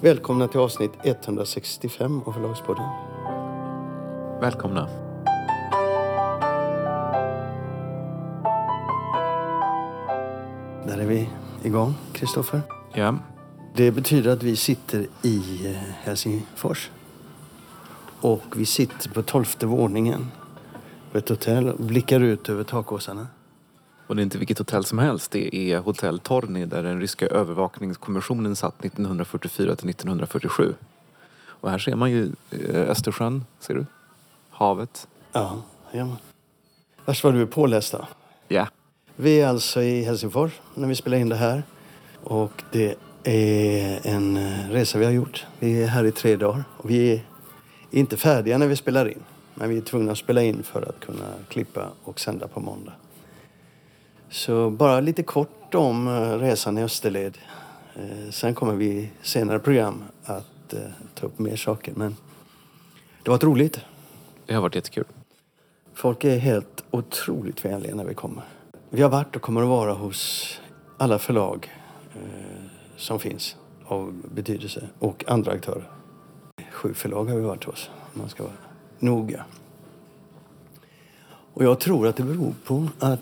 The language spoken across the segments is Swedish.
Välkomna till avsnitt 165 av Förlagspodden. Välkomna. Där är vi igång, Kristoffer. Ja, Det betyder att vi sitter i eh, Helsingfors. Och vi sitter på tolfte våningen på ett hotell och blickar ut över takåsarna. Och det är inte vilket hotell som helst. Det är hotell Torny där den ryska övervakningskommissionen satt 1944 till 1947. Och här ser man ju eh, Östersjön, ser du? Havet. Ja, ja. Värst vad du är påläst då. Ja. Vi är alltså i Helsingfors när vi spelar in det här. Och det är en eh, resa vi har gjort. Vi är här i tre dagar. Och vi är inte färdiga när vi spelar in. Men vi är tvungna att spela in för att kunna klippa och sända på måndag. Så bara lite kort om eh, resan i Österled. Eh, Sen kommer vi senare program att eh, ta upp mer saker. Men det var roligt. Det har varit jättekul. Folk är helt otroligt vänliga när vi kommer. Vi har varit och kommer att vara hos alla förlag som finns av betydelse och andra aktörer. Sju förlag har vi varit hos, om man ska vara noga. Och jag tror att det beror på att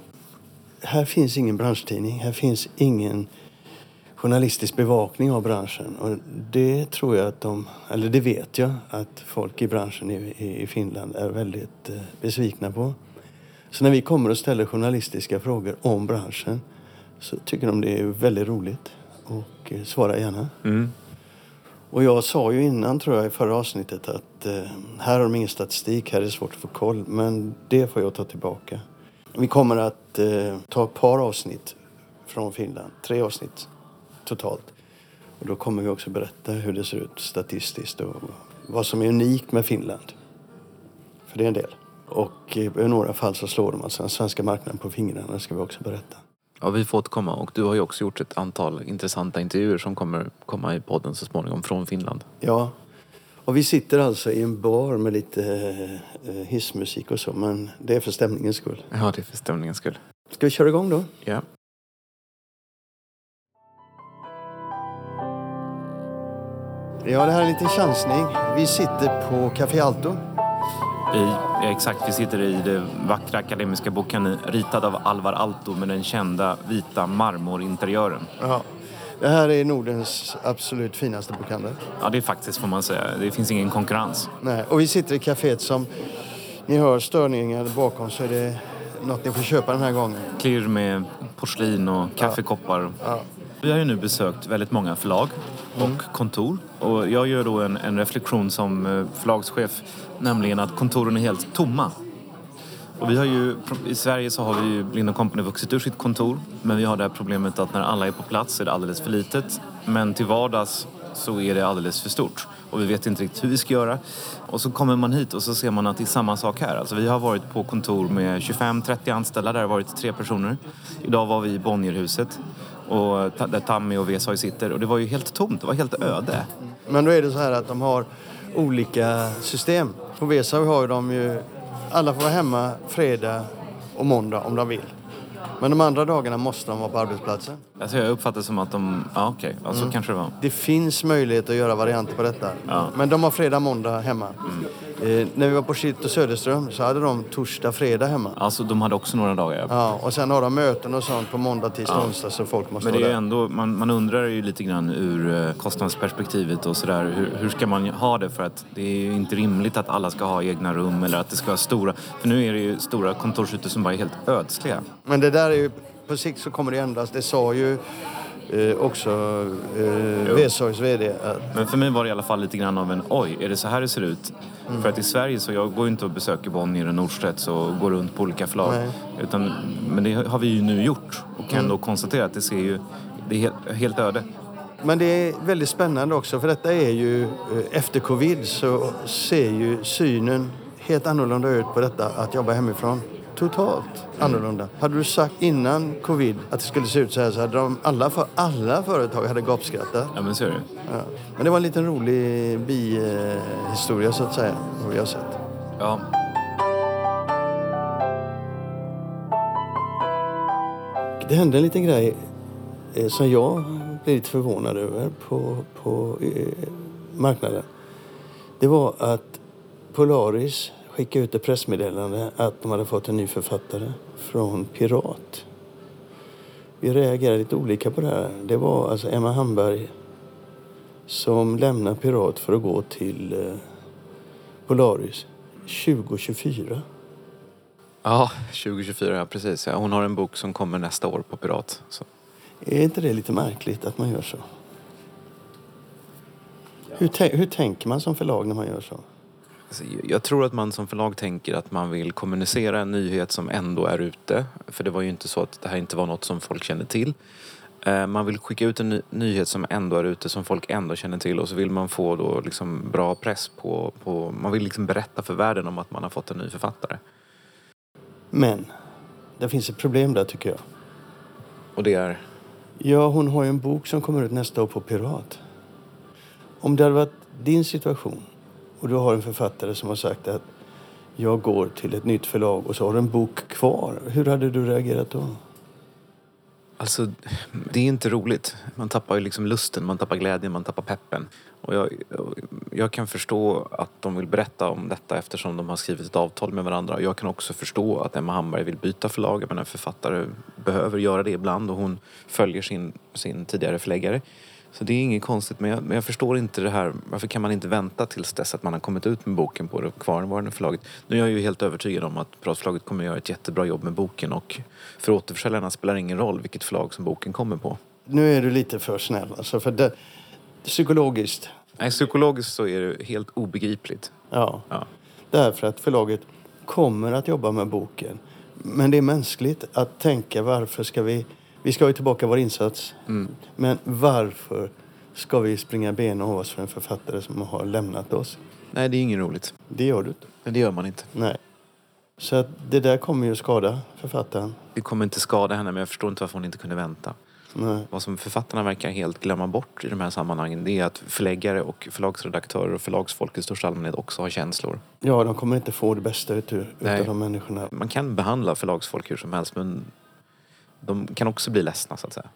här finns ingen branschtidning, här finns ingen journalistisk bevakning av branschen. Och det tror jag att de, eller det vet jag, att folk i branschen i, i, Finland är väldigt eh, besvikna på. Så när vi kommer och ställer journalistiska frågor om branschen så tycker de det är väldigt roligt och eh, svarar gärna. Mm. Och jag sa ju innan tror jag i förra avsnittet att eh, här har de ingen statistik, här är det svårt att få koll. Men det får jag ta tillbaka. Vi kommer att eh, ta ett par avsnitt från Finland, tre avsnitt totalt. Och då kommer vi också berätta hur det ser ut statistiskt och vad som är unikt med Finland. För det är en del. Och eh, i några fall så slår de alltså den svenska marknaden på fingrarna, det ska vi också berätta. Ja, vi får återkomma. Och du har ju också gjort ett antal intressanta intervjuer som kommer komma i podden så småningom från Finland. Ja, och vi sitter alltså i en bar med lite eh, hissmusik och så, men det är för stämningens skull. Ja, det är för stämningens skull. Ska vi köra igång då? Ja. Ja, det här är en liten chansning. Vi sitter på Café Alto. I, exakt, vi sitter i det vackra akademiska bokhandeln ritad av Alvar Aalto med den kända vita marmorinteriören. Ja. Det här är Nordens absolut finaste bokhandel. Ja, det är faktiskt får man säga. Det finns ingen konkurrens. Nej, och vi sitter i kaféet som ni hör störningar bakom så är det något ni får köpa den här gången. Klirr med porslin och kaffekoppar. Ja. Vi har ju nu besökt väldigt många förlag och kontor. Och jag gör då en, en reflektion som eh, förlagschef, nämligen att kontoren är helt tomma. Och vi har ju, I Sverige så har vi ju Blind Company vuxit ur sitt kontor. Men vi har det här problemet att när alla är på plats är det alldeles för litet. Men till vardags så är det alldeles för stort. Och vi vet inte riktigt hur vi ska göra. Och så kommer man hit och så ser man att det är samma sak här. Alltså vi har varit på kontor med 25-30 anställda. Där har varit tre personer. Idag var vi i Bonnierhuset. Och där Tammy och Vesoy sitter. Och det var ju helt tomt. Det var helt öde. Men då är det så här att de har olika system. På Vesoy har de ju... Alla får vara hemma fredag och måndag om de vill. Men de andra dagarna måste de vara på arbetsplatsen. Alltså jag uppfattar som att de... Ja, okej. Ja, så kanske det var. Det finns möjlighet att göra varianter på detta. Ja. Men de har fredag, måndag hemma. Eh, när vi var på Shit och Söderström så hade de torsdag, fredag hemma. Alltså de hade också några dagar. Ja. Ja, och sen har de möten och sånt på måndag, tisdag, onsdag så folk måste Men det är där. ändå, man, man undrar ju lite grann ur eh, kostnadsperspektivet och sådär. Hur, hur ska man ha det? För att det är ju inte rimligt att alla ska ha egna rum eller att det ska vara stora. För nu är det ju stora kontorsytor som bara är helt ödsliga. Men det där är ju, på sikt så kommer det ändras. Det sa ju eh, också eh, Vesorgs VD att Men för mig var det i alla fall lite grann av en oj, är det så här det ser ut? Mm. För att i Sverige så, jag går inte och besöker Bonnier och Nordstedts och går runt på olika förlag. Utan, men det har vi ju nu gjort och kan Mm. då konstatera att det ser ju, det är helt, helt öde. Men det är väldigt spännande också för detta är ju eh, efter covid så ser ju synen helt annorlunda ut på detta att jobba hemifrån. Totalt annorlunda. Hade du sagt innan covid att det skulle se ut så här så hade de, alla, för, alla företag hade gapskrattat. Ja men så är det. Ja. Men det var en liten rolig bihistoria så att säga, vad vi har sett. Ja. Det hände en liten grej eh, som jag blev lite förvånad över på, på eh, marknaden. Det var att Polaris skickade ut ett pressmeddelande att de hade fått en ny författare från Pirat. Vi reagerade lite olika på det här. Det var alltså Emma Hamberg som lämnar Pirat för att gå till eh, Polaris 2024. Ja, 2024, ja, precis. Ja, hon har en bok som kommer nästa år på Pirat. Så. Är inte det lite märkligt att man gör så? Hur, tän- hur tänker man som förlag när man gör så? Alltså, Jag tror att man som förlag tänker att man vill kommunicera en nyhet som ändå är ute. För det var ju inte så att det här inte var något som folk kände till. Eh, Man vill skicka ut en ny- nyhet som ändå är ute, som folk ändå känner till. Och så vill man få då liksom bra press på, på... Man vill liksom berätta för världen om att man har fått en ny författare. Men det finns ett problem där tycker jag. Och det är... Ja, hon har ju en bok som kommer ut nästa år på Pirat. Om det hade varit din situation och du har en författare som har sagt att jag går till ett nytt förlag och så har du en bok kvar. Hur hade du reagerat då? Alltså, det är inte roligt. Man tappar ju liksom lusten, man tappar glädjen, man tappar peppen. Och jag, jag kan förstå att de vill berätta om detta eftersom de har skrivit ett avtal med varandra. Jag kan också förstå att Emma Hamberg vill byta förlag. Men en författare behöver göra det ibland och hon följer sin, sin tidigare förläggare. Så det är inget konstigt, men jag, men jag förstår inte det här. Varför kan man inte vänta tills dess att man har kommit ut med boken på det kvarvarande förlaget? Nu är jag ju helt övertygad om att Piratförlaget kommer göra ett jättebra jobb med boken och för återförsäljarna spelar det ingen roll vilket förlag som boken kommer på. Nu är du lite för snäll. Alltså för det, psykologiskt, Nej, psykologiskt så är det helt obegripligt. ja. Ja. Därför att förlaget kommer att jobba med boken. Men det är mänskligt att tänka varför ska vi... Vi ska ha ju tillbaka vår insats. Men varför ska vi springa benen av oss för en författare som har lämnat oss? Nej, det är inget roligt. Det gör du inte. Men det gör man inte. Nej. Så att det där kommer ju skada författaren. Det kommer inte skada henne, men jag förstår inte varför hon inte kunde vänta. Nej. Vad som författarna verkar helt glömma bort i de här sammanhangen det är att förläggare och förlagsredaktörer och förlagsfolk i största allmänhet också har känslor. Ja, de kommer inte få det bästa Nej. utav de människorna. Man kan behandla förlagsfolk hur som helst men de kan också bli ledsna så att säga.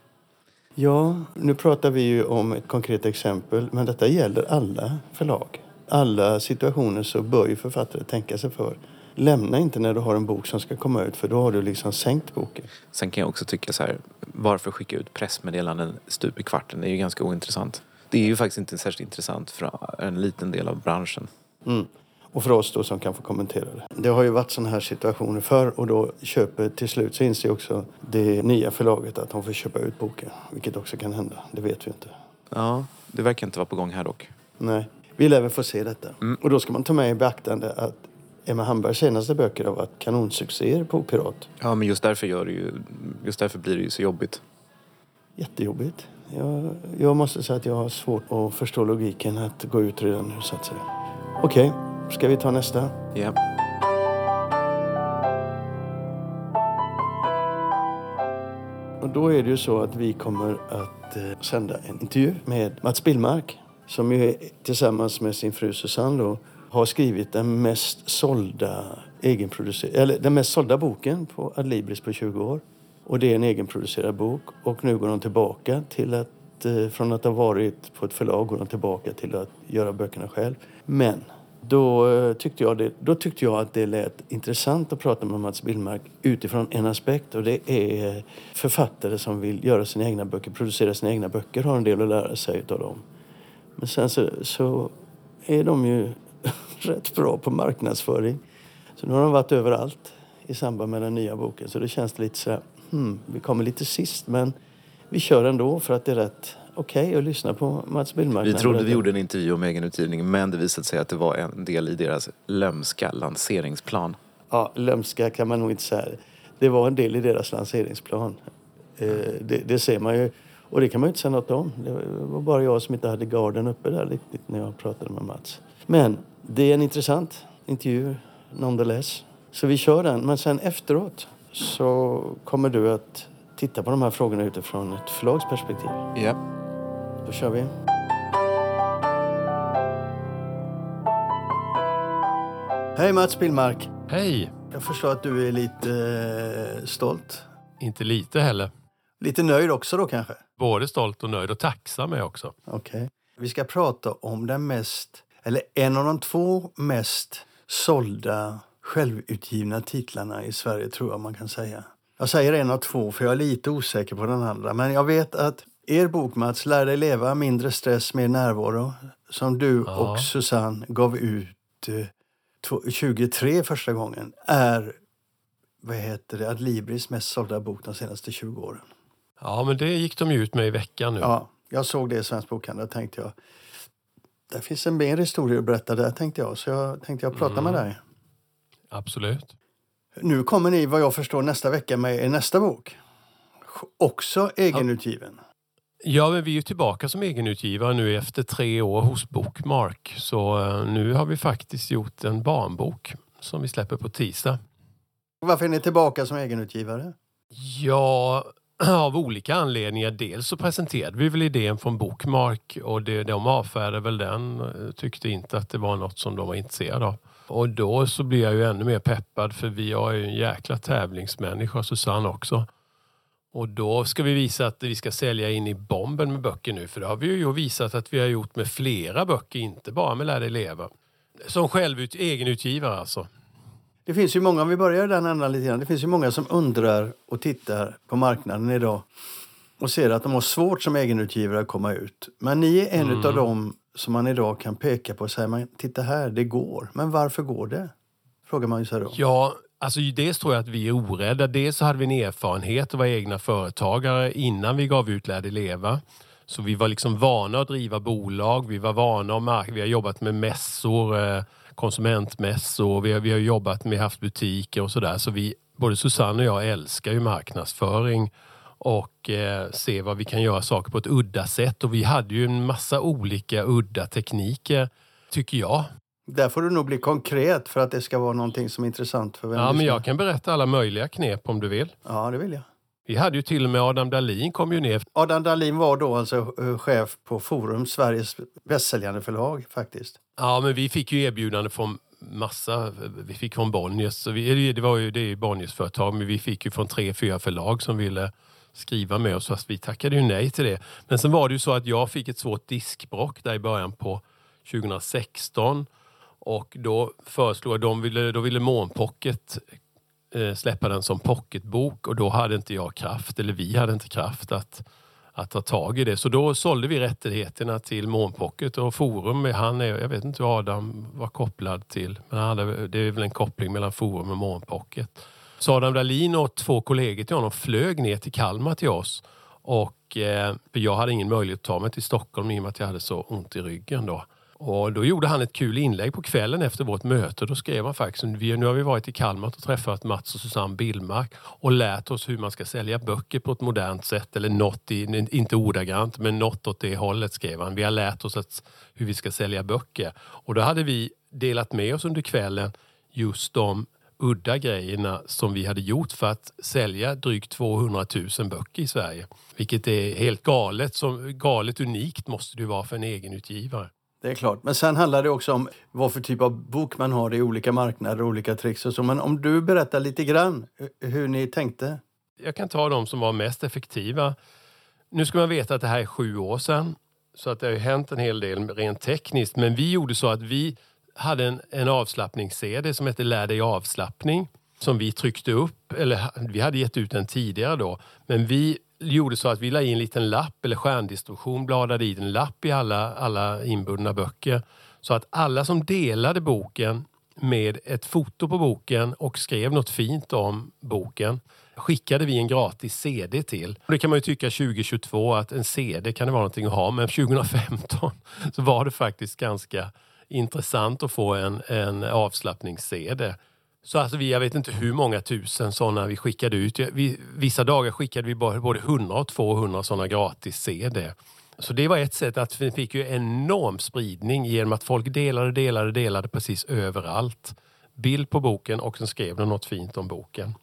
Ja, nu pratar vi ju om ett konkret exempel, men detta gäller alla förlag. Alla situationer så bör ju författare tänka sig för. Lämna inte när du har en bok som ska komma ut, för då har du liksom sänkt boken. Sen kan jag också tycka så här, varför skicka ut pressmeddelanden stup i kvarten? Det är ju ganska ointressant. Det är ju faktiskt inte särskilt intressant för en liten del av branschen. Mm. Och för oss då som kan få kommentera det. Det har ju varit sådana här situationer förr och då köper till slut så inser också det nya förlaget att de får köpa ut boken. Vilket också kan hända, det vet vi inte. Ja, det verkar inte vara på gång här dock. Nej, vi lär väl få se detta. Mm. Och då ska man ta med i beaktande att Emma Hambergs senaste böcker har varit kanonsuccéer på Pirat. Ja, men just därför, gör det ju, just därför blir det ju så jobbigt. Jättejobbigt. Jag, jag måste säga att jag har svårt att förstå logiken att gå ut redan nu så att säga. Okej, ska vi ta nästa? Ja. Och då är det ju så att vi kommer att eh, sända en intervju med Mats Billmark som ju är, tillsammans med sin fru Susanne då, har skrivit den mest sålda egenproducerade, eller den mest sålda boken på Adlibris på 20 år. Och det är en egenproducerad bok och nu går de tillbaka till att eh, från att ha varit på ett förlag går de tillbaka till att göra böckerna själv. Men då eh, tyckte, jag det, då tyckte jag att det lät intressant att prata med Mats Billmark utifrån en aspekt och det är författare som vill göra sina egna böcker, producera sina egna böcker har en del att lära sig av dem. Men sen så, så är de ju rätt bra på marknadsföring. Så nu har de varit överallt i samband med den nya boken. Så det känns lite så här, hmm, vi kommer lite sist men vi kör ändå för att det är rätt okej att lyssna på Mats Billmark. Vi trodde vi gjorde en intervju om egenutgivning men det visade sig att det var en del i deras lömska lanseringsplan. Ja, lömska kan man nog inte säga. Det var en del i deras lanseringsplan. Eh, det, det ser man ju. Och det kan man ju inte säga något om. Det var bara jag som inte hade garden uppe där riktigt när jag pratade med Mats. Men det är en intressant intervju, nonetheless. Så vi kör den. Men sen efteråt så kommer du att titta på de här frågorna utifrån ett förlagsperspektiv. Ja. Då kör vi. Hej Mats Billmark. Hej! Jag förstår att du är lite eh, stolt. Inte lite heller. Lite nöjd också då kanske? både stolt och nöjd och tacksam är också. Okej. Vi ska prata om den mest, eller en av de två mest sålda självutgivna titlarna i Sverige tror jag man kan säga. Jag säger en av två för jag är lite osäker på den andra. Men jag vet att er bok Mats, Lär dig leva, mindre stress, mer närvaro, som du Ja. och Susanne gav ut eh, två- 23 första gången, är vad heter det, Adlibris mest sålda bok de senaste 20 åren. Ja, men det gick de ju ut med i veckan nu. Ja, jag såg det i Svensk Bokhandel och tänkte jag, där finns en mer historia att berätta där tänkte jag. Så jag tänkte jag prata med dig. Absolut. Nu kommer ni vad jag förstår nästa vecka med er nästa bok. Också egenutgiven. Ja, men vi är tillbaka som egenutgivare nu efter tre år hos Bookmark. Så eh, nu har vi faktiskt gjort en barnbok som vi släpper på tisdag. Varför är ni tillbaka som egenutgivare? Ja, av olika anledningar. Dels så presenterade vi väl idén från Bookmark och det, de avfärdade väl den. eh, Tyckte inte att det var något som de var intresserade av. Och då så blir jag ju ännu mer peppad för vi är ju en jäkla tävlingsmänniska, Susanne också. Och då ska vi visa att vi ska sälja in i bomben med böcker nu. För det har vi ju visat att vi har gjort med flera böcker, inte bara med Lär dig leva. Som självut, egenutgivare alltså. Det finns ju många, om vi börjar den ändan lite grann. Det finns ju många som undrar och tittar på marknaden idag och ser att de har svårt som egenutgivare att komma ut. Men ni är en av dem som man idag kan peka på och säga, titta här, det går. Men varför går det? Frågar man ju sig då. Ja, alltså dels tror jag att vi är orädda. Dels så hade vi en erfarenhet att vara egna företagare innan vi gav ut Lär dig leva. Så vi var liksom vana att driva bolag. Vi var vana att mark- Vi har jobbat med mässor, eh, konsumentmässor. Vi har, vi har jobbat med, haft butiker och sådär. Så vi, både Susanne och jag älskar ju marknadsföring och eh, se vad vi kan göra saker på ett udda sätt. Och vi hade ju en massa olika udda tekniker, tycker jag. Där får du nog bli konkret för att det ska vara någonting som är intressant för vem Ja, men jag kan berätta alla möjliga knep om du vill. Ja, det vill jag. Vi hade ju till och med Adam Dahlin kom ju ner. Adam Dahlin var då alltså eh, chef på Forum, Sveriges bästsäljande förlag faktiskt. Ja, men vi fick ju erbjudande från massa. Vi fick från Bonniers. Så vi, det var ju det Bonniers företag, men vi fick ju från tre, fyra förlag som ville skriva med oss fast vi tackade ju nej till det. Men sen var det ju så att jag fick ett svårt diskbrock där i början på 2016 och då föreslog jag, de ville, då ville Månpocket eh, släppa den som pocketbok och då hade inte jag kraft, eller vi hade inte kraft att, att ta tag i det. Så då sålde vi rättigheterna till Månpocket och Forum, han är, jag vet inte hur Adam var kopplad till, men han hade, det är väl en koppling mellan Forum och Månpocket. Så Adam Dahlin och två kollegor till honom flög ner till Kalmar till oss och eh, för jag hade ingen möjlighet att ta mig till Stockholm i och med att jag hade så ont i ryggen då. Och då gjorde han ett kul inlägg på kvällen efter vårt möte. Då skrev han faktiskt, nu har vi varit i Kalmar och träffat Mats och Susanne Billmark och lärt oss hur man ska sälja böcker på ett modernt sätt. Eller något, i, inte ordagrant, men något åt det hållet skrev han. Vi har lärt oss att, hur vi ska sälja böcker. Och då hade vi delat med oss under kvällen just de udda grejerna som vi hade gjort för att sälja drygt 200 000 böcker i Sverige. Vilket är helt galet, som, galet unikt måste det ju vara för en egenutgivare. Det är klart. Men sen handlar det också om vad för typ av bok man har i olika marknader och olika tricks och så. Men om du berättar lite grann hur ni tänkte. Jag kan ta de som var mest effektiva. Nu ska man veta att det här är sju år sedan. Så att det har ju hänt en hel del rent tekniskt. Men vi gjorde så att vi hade en, en avslappnings-CD som hette Lär dig avslappning. Som vi tryckte upp, eller vi hade gett ut den tidigare då. Men vi gjorde så att vi la i en liten lapp, eller stjärndistribution bladade i en lapp i alla, alla inbundna böcker. Så att alla som delade boken med ett foto på boken och skrev något fint om boken skickade vi en gratis CD till. Och det kan man ju tycka 2022 att en CD kan det vara någonting att ha, men 2015 så var det faktiskt ganska intressant att få en, en avslappnings-CD. Så alltså vi, jag vet inte hur många tusen sådana vi skickade ut. Vi, vissa dagar skickade vi bara både 100 och 200 sådana gratis CD. Så det var ett sätt att vi fick ju enorm spridning genom att folk delade, delade, delade precis överallt. Bild på boken och sen skrev de något fint om boken.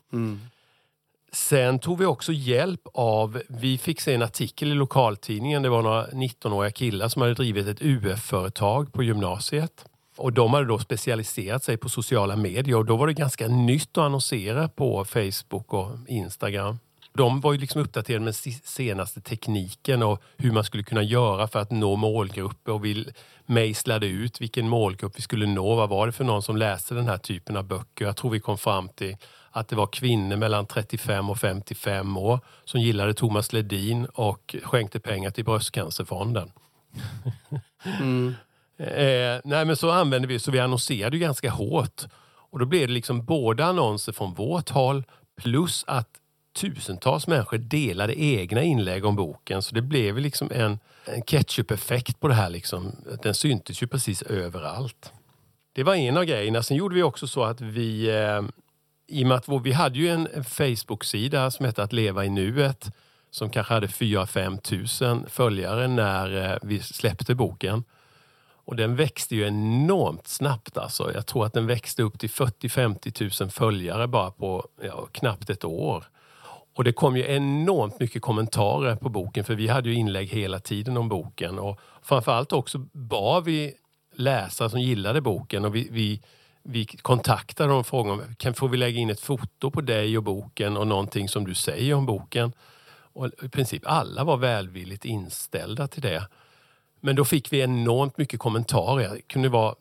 Sen tog vi också hjälp av, vi fick se en artikel i lokaltidningen, det var några 19-åriga killar som hade drivit ett UF-företag på gymnasiet. Och de hade då specialiserat sig på sociala medier och då var det ganska nytt att annonsera på Facebook och Instagram. De var ju liksom uppdaterade med senaste tekniken och hur man skulle kunna göra för att nå målgrupper och vi mejslade ut vilken målgrupp vi skulle nå. Vad var det för någon som läste den här typen av böcker? Jag tror vi kom fram till att det var kvinnor mellan 35 och 55 år som gillade Thomas Ledin och skänkte pengar till Bröstcancerfonden. Mm eh, nej men så använde vi, så vi annonserade ganska hårt. Och då blev det liksom både annonser från vårt håll plus att tusentals människor delade egna inlägg om boken. Så det blev liksom en, en ketchup-effekt på det här. Liksom. Den syntes ju precis överallt. Det var en av grejerna. Sen gjorde vi också så att vi eh, i och med att vi hade ju en Facebook-sida som hette Att leva i nuet som kanske hade 4-5 tusen följare när eh, vi släppte boken. Och den växte ju enormt snabbt. Alltså. Jag tror att den växte upp till 40-50 000 följare bara på ja, knappt ett år. Och det kom ju enormt mycket kommentarer på boken för vi hade ju inlägg hela tiden om boken. Och framförallt också bad vi läsare som gillade boken och vi, vi vi kontaktade dem och frågade om kan, får vi lägga in ett foto på dig och boken och någonting som du säger om boken. Och I princip alla var välvilligt inställda till det. Men då fick vi enormt mycket kommentarer. Det kunde vara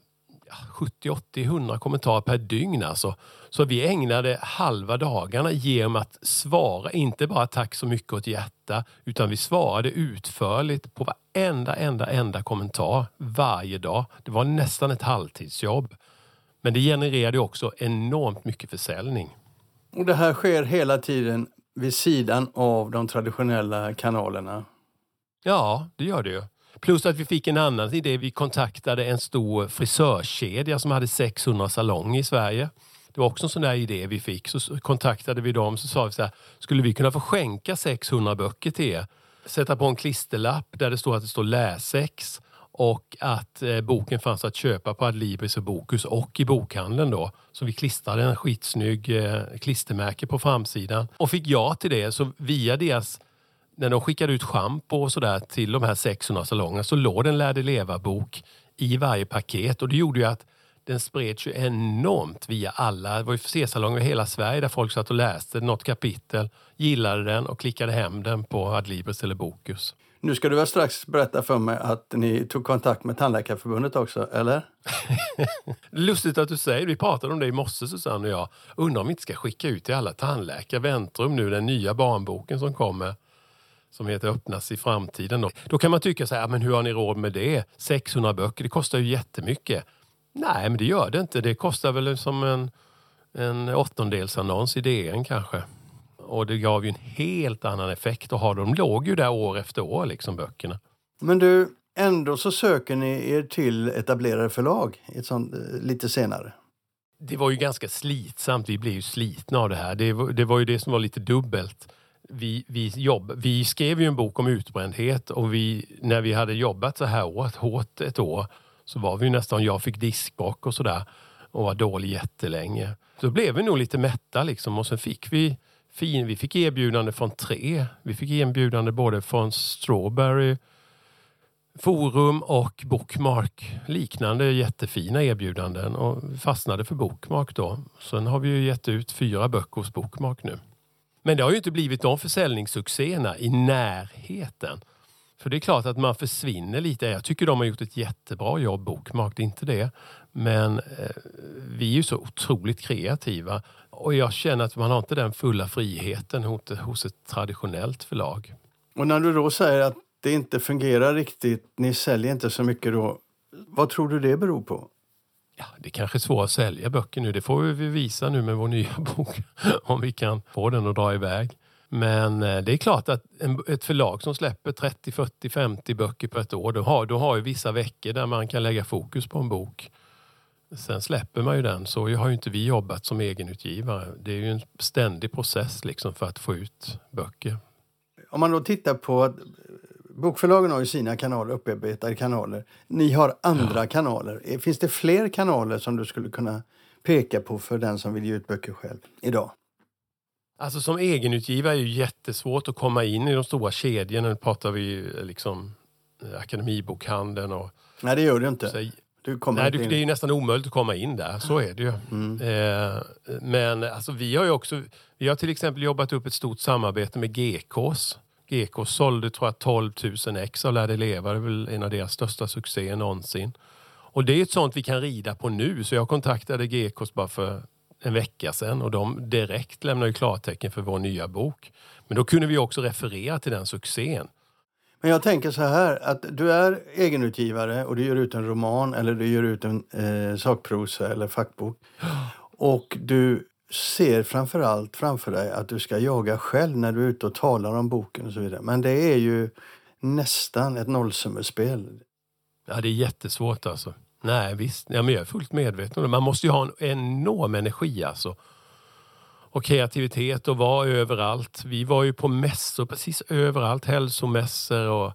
70, 80, 100 kommentarer per dygn. Alltså. Så vi ägnade halva dagarna genom att svara, inte bara tack så mycket åt hjärta, utan vi svarade utförligt på varenda, enda, enda kommentar varje dag. Det var nästan ett halvtidsjobb. Men det genererade också enormt mycket försäljning. Och det här sker hela tiden vid sidan av de traditionella kanalerna? Ja, det gör det ju. Plus att vi fick en annan idé. Vi kontaktade en stor frisörkedja som hade 600 salonger i Sverige. Det var också en sån där idé vi fick. Så kontaktade vi dem så sa vi så här, skulle vi kunna få skänka 600 böcker till er? Sätta på en klisterlapp där det står att det står läsex och att eh, boken fanns att köpa på Adlibris och Bokus och i bokhandeln då. Så vi klistrade en skitsnygg eh, klistermärke på framsidan och fick ja till det. Så via deras, när de skickade ut schampo och sådär till de här 600 salongerna så låg det en Lärde leva-bok i varje paket och det gjorde ju att den spreds ju enormt via alla. Det var ju C-salonger i hela Sverige där folk satt och läste något kapitel, gillade den och klickade hem den på Adlibris eller Bokus. Nu ska du väl strax berätta för mig att ni tog kontakt med Tandläkarförbundet också, eller? Lustigt att du säger Vi pratade om det i morse, Susanne och jag. Undrar om vi inte ska skicka ut till alla tandläkare väntrum nu, den nya barnboken som kommer som heter Öppnas i framtiden. Då, då kan man tycka så här, men hur har ni råd med det? 600 böcker, det kostar ju jättemycket. Nej, men det gör det inte. Det kostar väl som en, en åttondelsannons i DN kanske och det gav ju en helt annan effekt att ha dem. De låg ju där år efter år, liksom böckerna. Men du, ändå så söker ni er till etablerade förlag ett sånt, eh, lite senare. Det var ju ganska slitsamt. Vi blev ju slitna av det här. Det det var ju det som var lite dubbelt. Vi, vi, jobb, vi skrev ju en bok om utbrändhet och vi, när vi hade jobbat så här hårt, hårt ett år så var vi nästan, jag fick diskbråck och sådär och var dålig jättelänge. Så blev vi nog lite mätta liksom och sen fick vi fin. Vi fick erbjudande från tre. Vi fick erbjudande både från Strawberry, Forum och Bookmark. Liknande jättefina erbjudanden och fastnade för Bookmark då. Sen har vi ju gett ut fyra böcker hos Bookmark nu. Men det har ju inte blivit de försäljningssuccéerna i närheten. För det är klart att man försvinner lite. Jag tycker de har gjort ett jättebra jobb, Bookmark, det är inte det. Men eh, vi är ju så otroligt kreativa och jag känner att man har inte den fulla friheten hos ett traditionellt förlag. Och när du då säger att det inte fungerar riktigt, ni säljer inte så mycket då. Vad tror du det beror på? Ja, det kanske är svårt att sälja böcker nu. Det får vi visa nu med vår nya bok. Om vi kan få den att dra iväg. Men eh, det är klart att ett förlag som släpper 30, 40, 50 böcker på ett år, då har, då har ju vissa veckor där man kan lägga fokus på en bok. Sen släpper man ju den. Så har ju inte vi jobbat som egenutgivare. Det är ju en ständig process liksom för att få ut böcker. Om man då tittar på Bokförlagen har ju sina kanaler, upparbetade kanaler. Ni har andra ja. kanaler. Finns det fler kanaler som du skulle kunna peka på för den som vill ge ut böcker själv idag? Alltså som egenutgivare är det jättesvårt att komma in i de stora kedjorna. Nu pratar vi liksom Akademibokhandeln och... Nej, det gör det inte. Du kommer Nej, inte du, in. det är ju nästan omöjligt att komma in där. Så är det ju. Eh, men alltså, vi har ju också... Vi har till exempel jobbat upp ett stort samarbete med GKs. GKs sålde tror jag 12 000 ex av Lär dig leva. Det är väl en av deras största succéer någonsin. Och det är ett sånt vi kan rida på nu. Så jag kontaktade GKs bara för en vecka sedan och de direkt lämnade ju klartecken för vår nya bok. Men då kunde vi också referera till den succén. Men jag tänker så här att du är egenutgivare och du ger ut en roman eller du ger ut en eh, sakprosa eller fackbok. Och du ser framför allt framför dig att du ska jaga själv när du är ute och talar om boken och så vidare. Men det är ju nästan ett nollsummespel. Ja, det är jättesvårt alltså. Nej, visst. Ja, men jag är fullt medveten om det. Man måste ju ha en enorm energi alltså. Och kreativitet och vara överallt. Vi var ju på mässor precis överallt. Hälsomässor och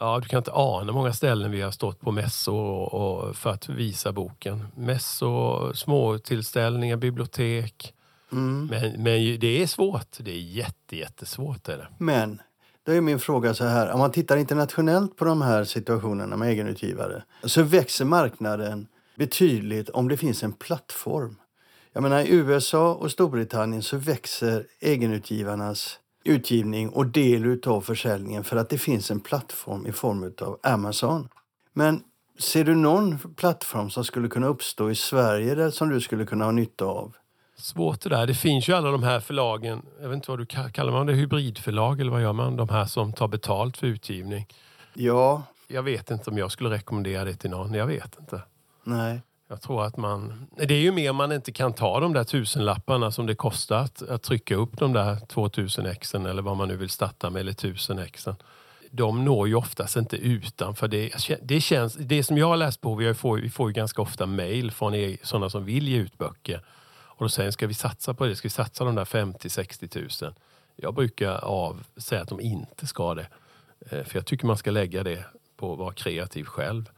ja, du kan inte ana många ställen vi har stått på mässor och, och för att visa boken. Mässor, småtillställningar, bibliotek. Men, men ju- det är svårt. Det är jätte, jättesvårt. Är det. Men då är min fråga så här. Om man tittar internationellt på de här situationerna med egenutgivare så växer marknaden betydligt om det finns en plattform. Jag menar, I USA och Storbritannien så växer egenutgivarnas utgivning och del av försäljningen för att det finns en plattform i form av Amazon. Men ser du någon plattform som skulle kunna uppstå i Sverige där som du skulle kunna ha nytta av? Svårt det där. Det finns ju alla de här förlagen. Jag vet inte vad du ka- kallar man det? Hybridförlag eller vad gör man? De här som tar betalt för utgivning. Ja, Jag vet inte om jag skulle rekommendera det till någon. Jag vet inte. nej. Jag tror att man... Det är ju mer om man inte kan ta de där tusenlapparna som det kostar att, att trycka upp de där 2000 exen eller vad man nu vill starta med, eller 1000 exen. De når ju oftast inte utanför det. Det, känns, det som jag har läst på, vi får, vi får ju ganska ofta mejl från er, sådana som vill ge ut böcker. Och då säger de, ska vi satsa på det? Ska vi satsa de där 50-60 tusen? Jag brukar av, säga att de inte ska det. Eh, för jag tycker man ska lägga det på att vara kreativ själv.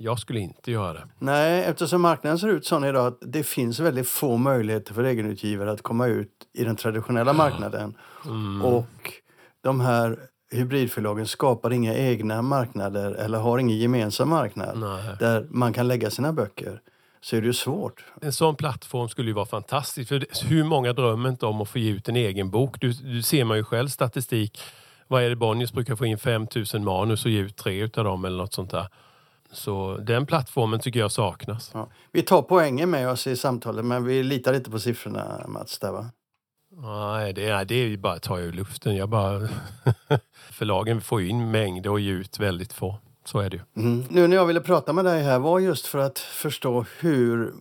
Jag skulle inte göra det. Nej, eftersom marknaden ser ut så idag att det finns väldigt få möjligheter för egenutgivare att komma ut i den traditionella marknaden. Och de här hybridförlagen skapar inga egna marknader eller har ingen gemensam marknad Nej. där man kan lägga sina böcker. Så är det ju svårt. En sån plattform skulle ju vara fantastisk. För hur många drömmer inte om att få ge ut en egen bok? Du, du ser man ju själv statistik. Vad är det Bonniers brukar få in 5000 manus och ge ut tre utav dem eller något sånt där. Så den plattformen tycker jag saknas. Ja. Vi tar poängen med oss i samtalet men vi litar inte på siffrorna Mats. Där, va? Nej, det är, det är ju bara att ta ur luften. Jag bara... Förlagen får ju in mängder och ge ut väldigt få. Så är det ju. Mm. Nu när jag ville prata med dig här var just för att förstå hur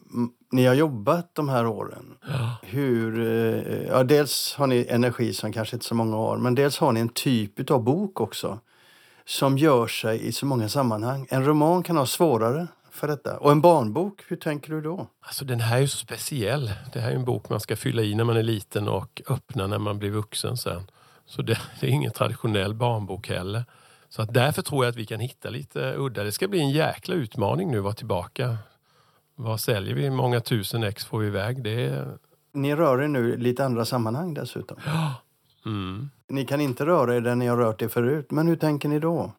ni har jobbat de här åren. Hur, eh, ja, dels har ni energi som kanske inte så många har, men dels har ni en typ av bok också som gör sig i så många sammanhang. En roman kan ha svårare för detta. Och en barnbok, hur tänker du då? Alltså den här är ju så speciell. Det här är en bok man ska fylla i när man är liten och öppna när man blir vuxen sen. Så det, det är ingen traditionell barnbok heller. Så att därför tror jag att vi kan hitta lite udda. Det ska bli en jäkla utmaning nu att vara tillbaka. Vad säljer vi? Många tusen ex får vi iväg. Det är... Ni rör er nu lite andra sammanhang dessutom. Mm. Ni kan inte röra er där ni har rört er förut, men hur tänker ni då?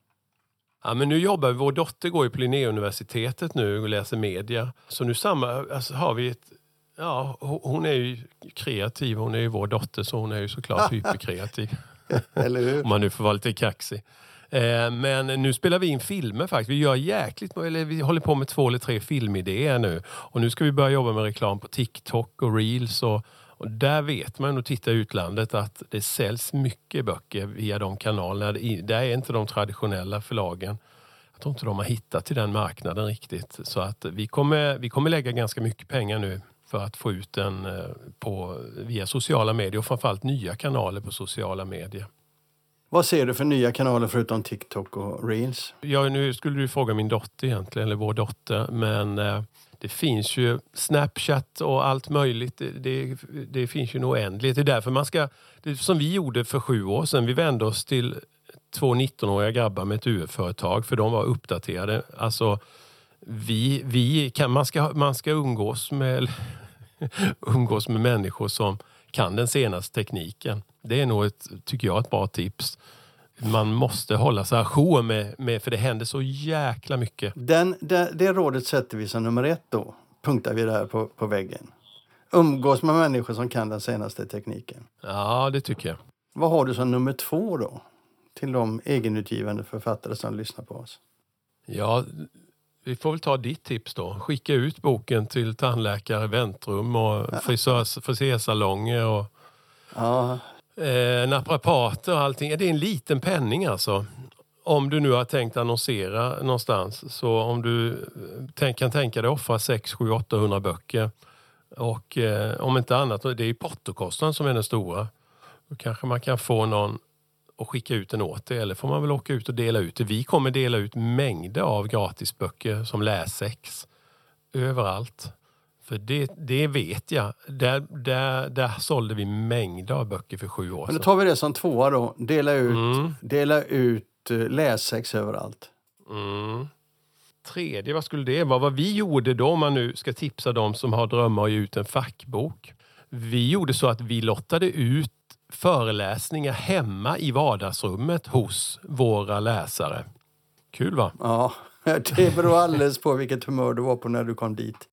Ja, men nu jobbar vi, vår dotter går ju på Linnéuniversitetet nu och läser media. Så nu samma, alltså, har vi ett... Ja, ho- hon är ju kreativ. Hon är ju vår dotter så hon är ju såklart hyperkreativ. Eller hur? Om man nu får vara lite kaxig. Eh, men nu spelar vi in filmer faktiskt. Vi gör jäkligt, eller vi håller på med två eller tre filmidéer nu. Och nu ska vi börja jobba med reklam på TikTok och Reels. Och, och där vet man, och titta i utlandet, att det säljs mycket böcker via de kanalerna. Det- Där är inte de traditionella förlagen. Jag tror inte de har hittat till den marknaden riktigt. Så att vi kommer, vi kommer lägga ganska mycket pengar nu för att få ut den eh, på, via sociala medier och framförallt nya kanaler på sociala medier. Vad ser du för nya kanaler förutom TikTok och Reels? Ja, nu skulle du fråga min dotter egentligen, eller vår dotter. Men eh, det finns ju Snapchat och allt möjligt. Det, det, det finns ju en oändlighet. Det är därför man ska... Det som vi gjorde för sju år sedan. Vi vände oss till två 19-åriga grabbar med ett UF-företag för de var uppdaterade. Alltså, vi, vi kan, man, ska, man ska umgås med, umgås med människor som kan den senaste tekniken. Det är nog ett, tycker jag, ett bra tips man måste hålla sig ajour med, med, för det händer så jäkla mycket. Den, det, det rådet sätter vi som nummer ett då. Punktar vi där på, på väggen. Umgås med människor som kan den senaste tekniken. Ja, det tycker jag. Vad har du som nummer två då? Till de egenutgivande författare som lyssnar på oss. Ja, vi får väl ta ditt tips då. Skicka ut boken till tandläkare, väntrum och frisörs, frisersalonger och Ja, eh, naprapater och allting. Det är en liten penning alltså. Om du nu har tänkt annonsera någonstans. Så om du eh, tänk, kan tänka dig offra 6, 7, 800 böcker. Och eh, om inte annat, det är ju portokostnaden som är den stora. Då kanske man kan få någon att skicka ut den åt dig. Eller får man väl åka ut och dela ut det. Vi kommer dela ut mängder av gratisböcker som läsex. Överallt. För det, det vet jag. Där, där, där sålde vi mängder av böcker för sju år men då sedan. tar vi det som tvåa då. Dela ut, Mm. dela ut eh, lässex överallt. Mm. Tredje, vad skulle det vara? Vad vi gjorde då, om man nu ska tipsa de som har drömmar att ge ut en fackbok. Vi gjorde så att vi lottade ut föreläsningar hemma i vardagsrummet hos våra läsare. Kul va? Ja, det beror alldeles på vilket humör du var på när du kom dit.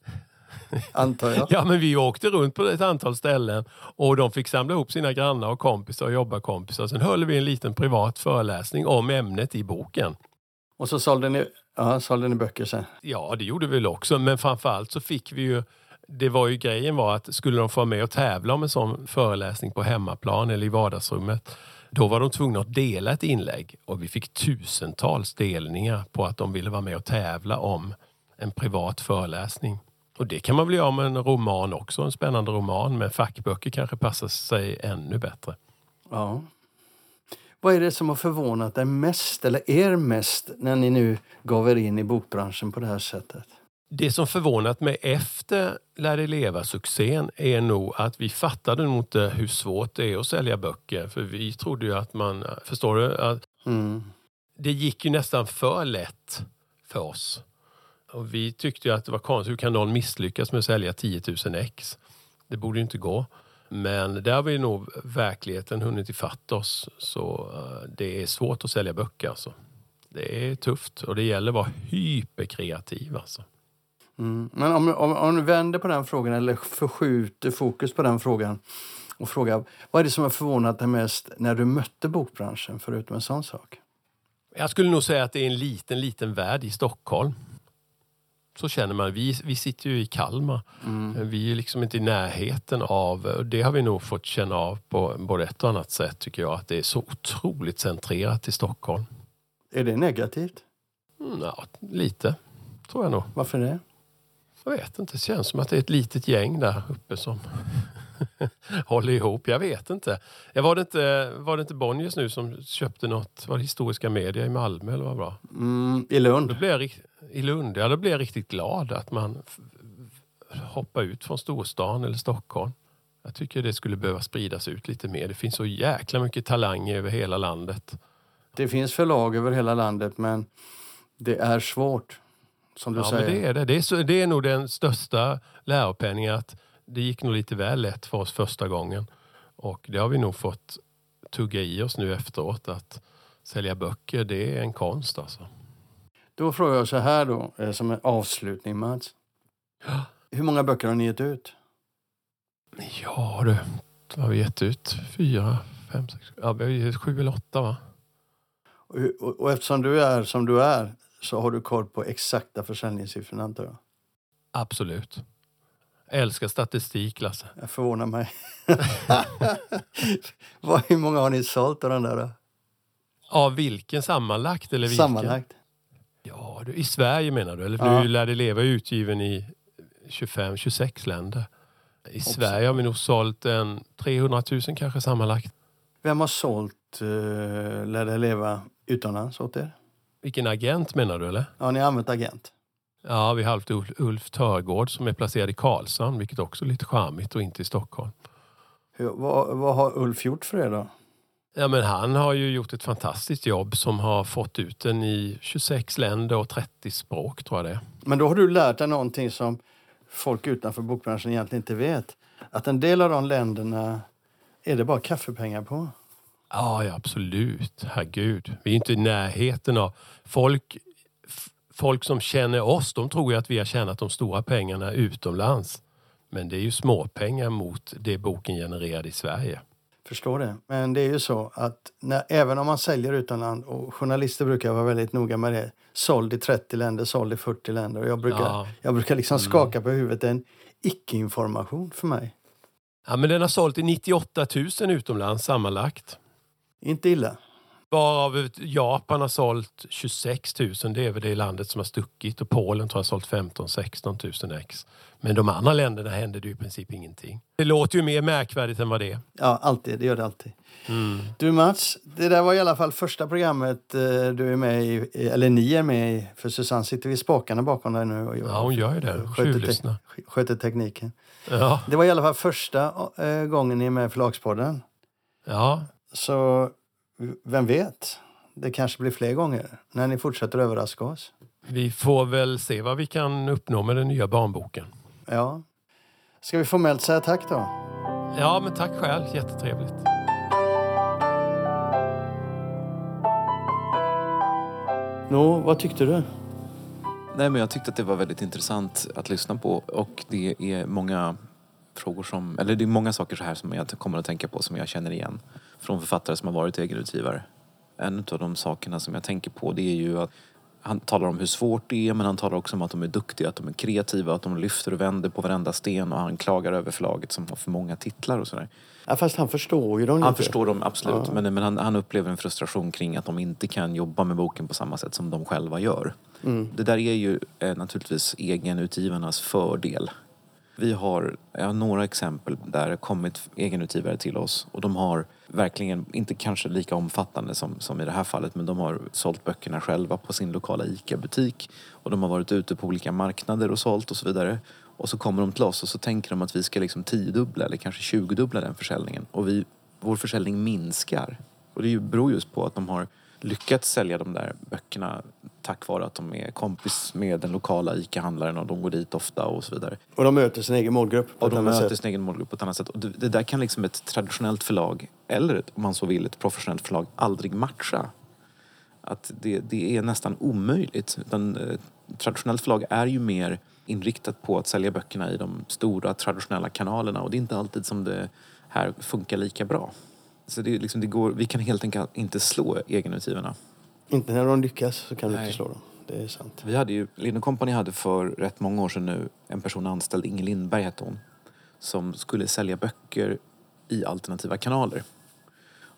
Antar jag. Ja, men vi åkte runt på ett antal ställen och de fick samla ihop sina grannar och kompisar och jobbarkompisar. Sen höll vi en liten privat föreläsning om ämnet i boken. Och så sålde ni, ja, sålde ni böcker sen. Ja, det gjorde vi väl också. Men framförallt så fick vi ju... Det var ju grejen var att skulle de få vara med och tävla om en sån föreläsning på hemmaplan eller i vardagsrummet, då var de tvungna att dela ett inlägg. Och vi fick tusentals delningar på att de ville vara med och tävla om en privat föreläsning. Och det kan man väl göra med en roman också, en spännande roman. Men fackböcker kanske passar sig ännu bättre. Ja. Vad är det som har förvånat dig mest, eller er mest, när ni nu gav er in i bokbranschen på det här sättet? Det som förvånat mig efter Lär dig leva-succén är nog att vi fattade nog inte hur svårt det är att sälja böcker. För vi trodde ju att man, förstår du? Att Mm. det gick ju nästan för lätt för oss. Och vi tyckte att det var konstigt, hur kan någon misslyckas med att sälja 10 000 ex? Det borde ju inte gå. Men där har vi nog verkligheten hunnit ifatt oss. Så eh, det är svårt att sälja böcker alltså. Det är tufft och det gäller att vara hyperkreativ alltså. Mm. Men om, om, om du vänder på den frågan eller förskjuter fokus på den frågan och frågar vad är det som har förvånat dig mest när du mötte bokbranschen, förutom en sån sak? Jag skulle nog säga att det är en liten, liten värld i Stockholm. Så känner man. Vi, vi sitter ju i Kalmar. Vi är liksom inte i närheten av... och Det har vi nog fått känna av på både ett och annat sätt tycker jag. Att det är så otroligt centrerat i Stockholm. Är det negativt? Mm, ja, lite, tror jag nog. Varför det? Jag vet inte. Det känns som att det är ett litet gäng där uppe som håller ihop. Jag vet inte. Jag var, det inte var det inte Bonniers nu som köpte något? Var det Historiska Media i Malmö eller vad bra? Mm, I Då Lund? blev jag, rikt- I Lund, ja, då blev jag riktigt glad att man hoppar ut från storstan eller Stockholm. Jag tycker det skulle behöva spridas ut lite mer. Det finns så jäkla mycket talanger över hela landet. Det finns förlag över hela landet, men det är svårt. Som du Ja, säger. men det är det. Det är, så, det är nog den största läropenningen att det gick nog lite väl lätt för oss första gången. Och det har vi nog fått tugga i oss nu efteråt att sälja böcker, det är en konst alltså. Då frågar jag så här då, eh, som en avslutning Mats. Hur många böcker har ni gett ut? Ja du, vad har vi gett ut? Fyra, fem, sex, ja, vi har gett sju eller åtta va? Och, och, och eftersom du är som du är så har du koll på exakta försäljningssiffrorna antar jag. Absolut. Älskar statistik Lasse. Jag förvånar mig. Hur många har ni sålt av den där? Då? Av vilken sammanlagt? Eller vilken? Sammanlagt? Ja, du, I Sverige menar du? Eller Ja. nu lär det leva utgiven i 25-26 länder. I Sverige har vi nog sålt en 300 000 kanske sammanlagt. Vem har sålt uh, Lär dig leva utomlands åt er? Vilken agent menar du eller? Ja, ni har använt agent. Ja, vi har haft Ulf, Ulf Törgård som är placerad i Karlshamn, vilket också är lite charmigt och inte i Stockholm. Hur, vad, vad har Ulf gjort för er då? Ja, men han har ju gjort ett fantastiskt jobb som har fått ut den i 26 länder och 30 språk tror jag det. Men då har du lärt dig någonting som folk utanför bokbranschen egentligen inte vet. Att en del av de länderna är det bara kaffepengar på. Ja, ja, absolut. Herregud. Vi är inte i närheten av... Folk, folk som känner oss, de tror ju att vi har tjänat de stora pengarna utomlands. Men det är ju småpengar mot det boken genererade i Sverige. Förstår det. Men det är ju så att när, även om man säljer utomland, och journalister brukar vara väldigt noga med det, såld i 30 länder, såld i 40 länder. Och jag brukar, Ja. jag brukar liksom skaka på huvudet. Det är en icke-information för mig. Ja, men den har sålt i 98 000 utomlands sammanlagt. Inte illa. Varav Japan har sålt 26 000. Det är väl det landet som har stuckit. Och Polen tror jag har sålt 15-16 000 ex. Men de andra länderna händer det i princip ingenting. Det låter ju mer märkvärdigt än vad det är. Ja, alltid. Det gör det alltid. Du Mats, det där var i alla fall första programmet eh, du är med i, eller ni är med i. För Susanne sitter vid spakarna bakom dig nu och Ja, hon gör ju det. sköter, sköter tekniken. Ja, Det var i alla fall första eh, gången ni är med i Förlagspodden. ja. Så vem vet? Det kanske blir fler gånger när ni fortsätter överraska oss. Vi får väl se vad vi kan uppnå med den nya barnboken. Ja. Ska vi formellt säga tack då? Ja, men tack själv. Jättetrevligt. Nå, vad tyckte du? Nej, men jag tyckte att det var väldigt intressant att lyssna på och det är många frågor som, eller det är många saker så här som jag kommer att tänka på som jag känner igen från författare som har varit egenutgivare. En av de sakerna som jag tänker på det är ju att han talar om hur svårt det är men han talar också om att de är duktiga, att de är kreativa, att de lyfter och vänder på varenda sten och han klagar över förlaget som har för många titlar och sådär. Ja, fast han förstår ju dem Han lite. förstår dem absolut men, men han, han upplever en frustration kring att de inte kan jobba med boken på samma sätt som de själva gör. Det där är ju eh, naturligtvis egenutgivarnas fördel. Vi har jag har några exempel där det kommit egenutgivare till oss och de har verkligen, inte kanske lika omfattande som, som i det här fallet, men de har sålt böckerna själva på sin lokala ICA-butik och de har varit ute på olika marknader och sålt och så vidare. Och så kommer de till oss och så tänker de att vi ska liksom tiodubbla eller kanske tjugodubbla den försäljningen och vi, vår försäljning minskar. Och det beror just på att de har lyckats sälja de där böckerna tack vare att de är kompis med den lokala ICA-handlaren och de går dit ofta och så vidare. Och de möter sin egen målgrupp på Och ett de möter sätt. sin egen målgrupp på ett annat sätt. Och det, där kan liksom ett traditionellt förlag, eller ett, om man så vill ett professionellt förlag, aldrig matcha. Att det, det är nästan omöjligt. Utan, eh, traditionellt förlag är ju mer inriktat på att sälja böckerna i de stora traditionella kanalerna och det är inte alltid som det här funkar lika bra. Så det, liksom, det går, vi kan helt enkelt inte slå egenutgivarna. Inte när de lyckas så kan du Nej. inte slå dem. Det är sant. Vi hade ju, Lind Company hade för rätt många år sedan nu en person anställd, Inger Lindberg hette hon, som skulle sälja böcker i alternativa kanaler.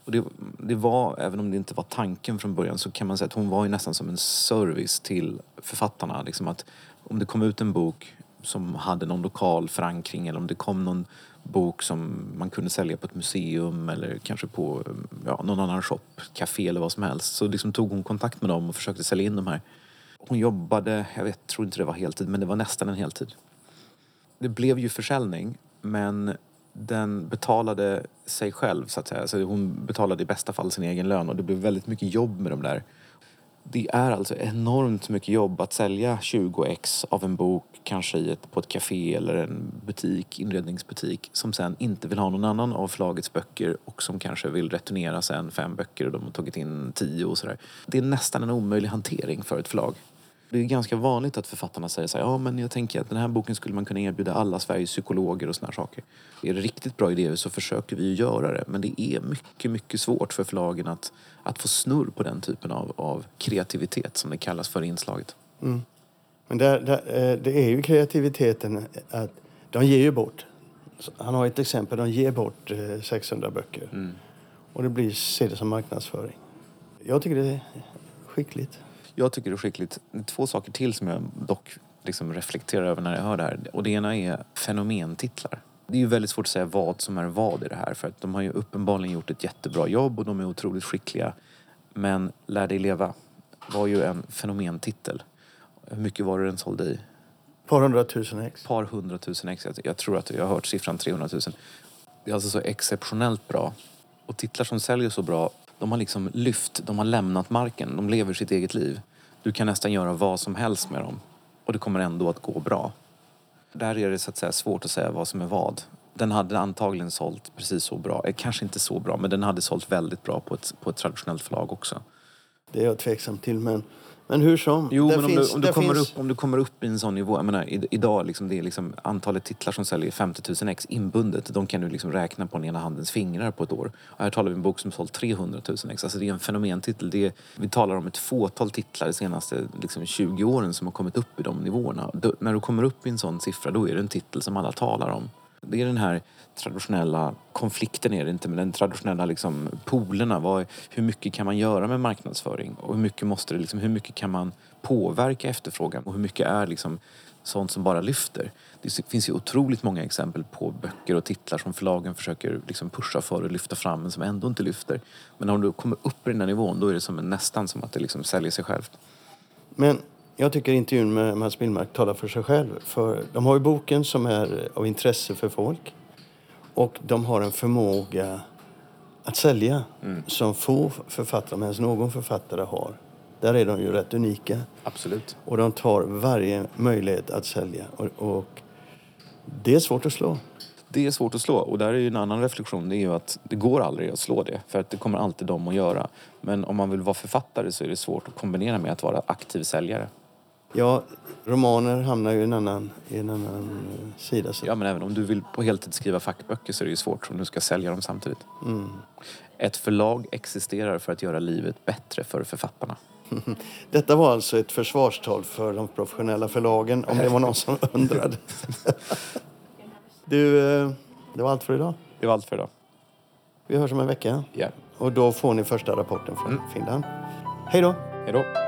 Och det, det var, även om det inte var tanken från början, så kan man säga att hon var ju nästan som en service till författarna. Liksom att om det kom ut en bok som hade någon lokal förankring eller om det kom någon bok som man kunde sälja på ett museum eller kanske på ja, någon annan shop, café eller vad som helst. Så liksom tog hon kontakt med dem och försökte sälja in de här. Hon jobbade, jag vet, tror inte det var heltid, men det var nästan en heltid. Det blev ju försäljning, men den betalade sig själv så att säga. Alltså hon betalade i bästa fall sin egen lön och det blev väldigt mycket jobb med de där. Det är alltså enormt mycket jobb att sälja 20 ex av en bok, kanske i ett, på ett café eller en butik, inredningsbutik, som sen inte vill ha någon annan av förlagets böcker och som kanske vill returnera sen fem böcker och de har tagit in tio och sådär. Det är nästan en omöjlig hantering för ett förlag. Det är ganska vanligt att författarna säger så här, ja men jag tänker att den här boken skulle man kunna erbjuda alla Sveriges psykologer och såna saker. Är det riktigt bra idéer så försöker vi göra det. Men det är mycket, mycket svårt för förlagen att, att få snurr på den typen av, av kreativitet som det kallas för inslaget. Men där, där, eh, det är ju kreativiteten att de ger ju bort. Han har ett exempel, de ger bort eh, 600 böcker. Och det blir, ser det som marknadsföring. Jag tycker det är skickligt. Jag tycker det är skickligt. Det är två saker till som jag dock liksom reflekterar över när jag hör det här. Och det ena är fenomentitlar. Det är ju väldigt svårt att säga vad som är vad i det här för att de har ju uppenbarligen gjort ett jättebra jobb och de är otroligt skickliga. Men Lär dig leva var ju en fenomentitel. Hur mycket var det den sålde i? Par hundratusen ex. Par hundratusen ex. Jag tror att jag har hört siffran 300 000. Det är alltså så exceptionellt bra. Och titlar som säljer så bra, de har liksom lyft, de har lämnat marken, de lever sitt eget liv. Du kan nästan göra vad som helst med dem och det kommer ändå att gå bra. Där är det så att säga svårt att säga vad som är vad. Den hade antagligen sålt precis så bra. Eh, kanske inte så bra, men den hade sålt väldigt bra på ett, på ett traditionellt förlag också. Det är jag tveksam till, men, men hur som. Jo, men om, finns, du, om, du kommer finns, upp, om du kommer upp i en sån nivå. Jag menar, i, idag liksom, det är liksom antalet titlar som säljer 50 000 ex inbundet. De kan du liksom räkna på den ena handens fingrar på ett år. Och här talar vi om en bok som sålt 300 000 ex. Alltså det är en fenomentitel. Det är, vi talar om ett fåtal titlar de senaste liksom, 20 åren som har kommit upp i de nivåerna. Då, när du kommer upp i en sån siffra då är det en titel som alla talar om. Det är den här traditionella konflikten är det inte, men den traditionella liksom polerna. Vad, hur mycket kan man göra med marknadsföring? Och hur mycket, måste det, liksom, hur mycket kan man påverka efterfrågan? Och hur mycket är liksom sånt som bara lyfter? Det finns ju otroligt många exempel på böcker och titlar som förlagen försöker liksom pusha för och lyfta fram men som ändå inte lyfter. Men om du kommer upp i den här nivån då är det som nästan som att det liksom säljer sig självt. Men jag tycker intervjun med Mats Billmark talar för sig själv. För de har ju boken som är av intresse för folk. Och de har en förmåga att sälja som få författare, om ens någon författare har. Där är de ju rätt unika. Absolut. Och de tar varje möjlighet att sälja. Och, och det är svårt att slå. Det är svårt att slå och där är ju en annan reflektion. Det är ju att det går aldrig att slå det. För att det kommer alltid de att göra. Men om man vill vara författare så är det svårt att kombinera med att vara aktiv säljare. Ja, romaner hamnar ju i en annan, i en annan eh, sida. Så. Ja, men även om du vill på heltid skriva fackböcker så är det ju svårt om du ska sälja dem samtidigt. Ett förlag existerar för att göra livet bättre för författarna. Detta var alltså ett försvarstal för de professionella förlagen, om det var någon som undrade. Du, eh, det var allt för idag. Det var allt för idag. Vi hörs om en vecka. Ja. Och då får ni första rapporten från Finland. Hej då! Hej då.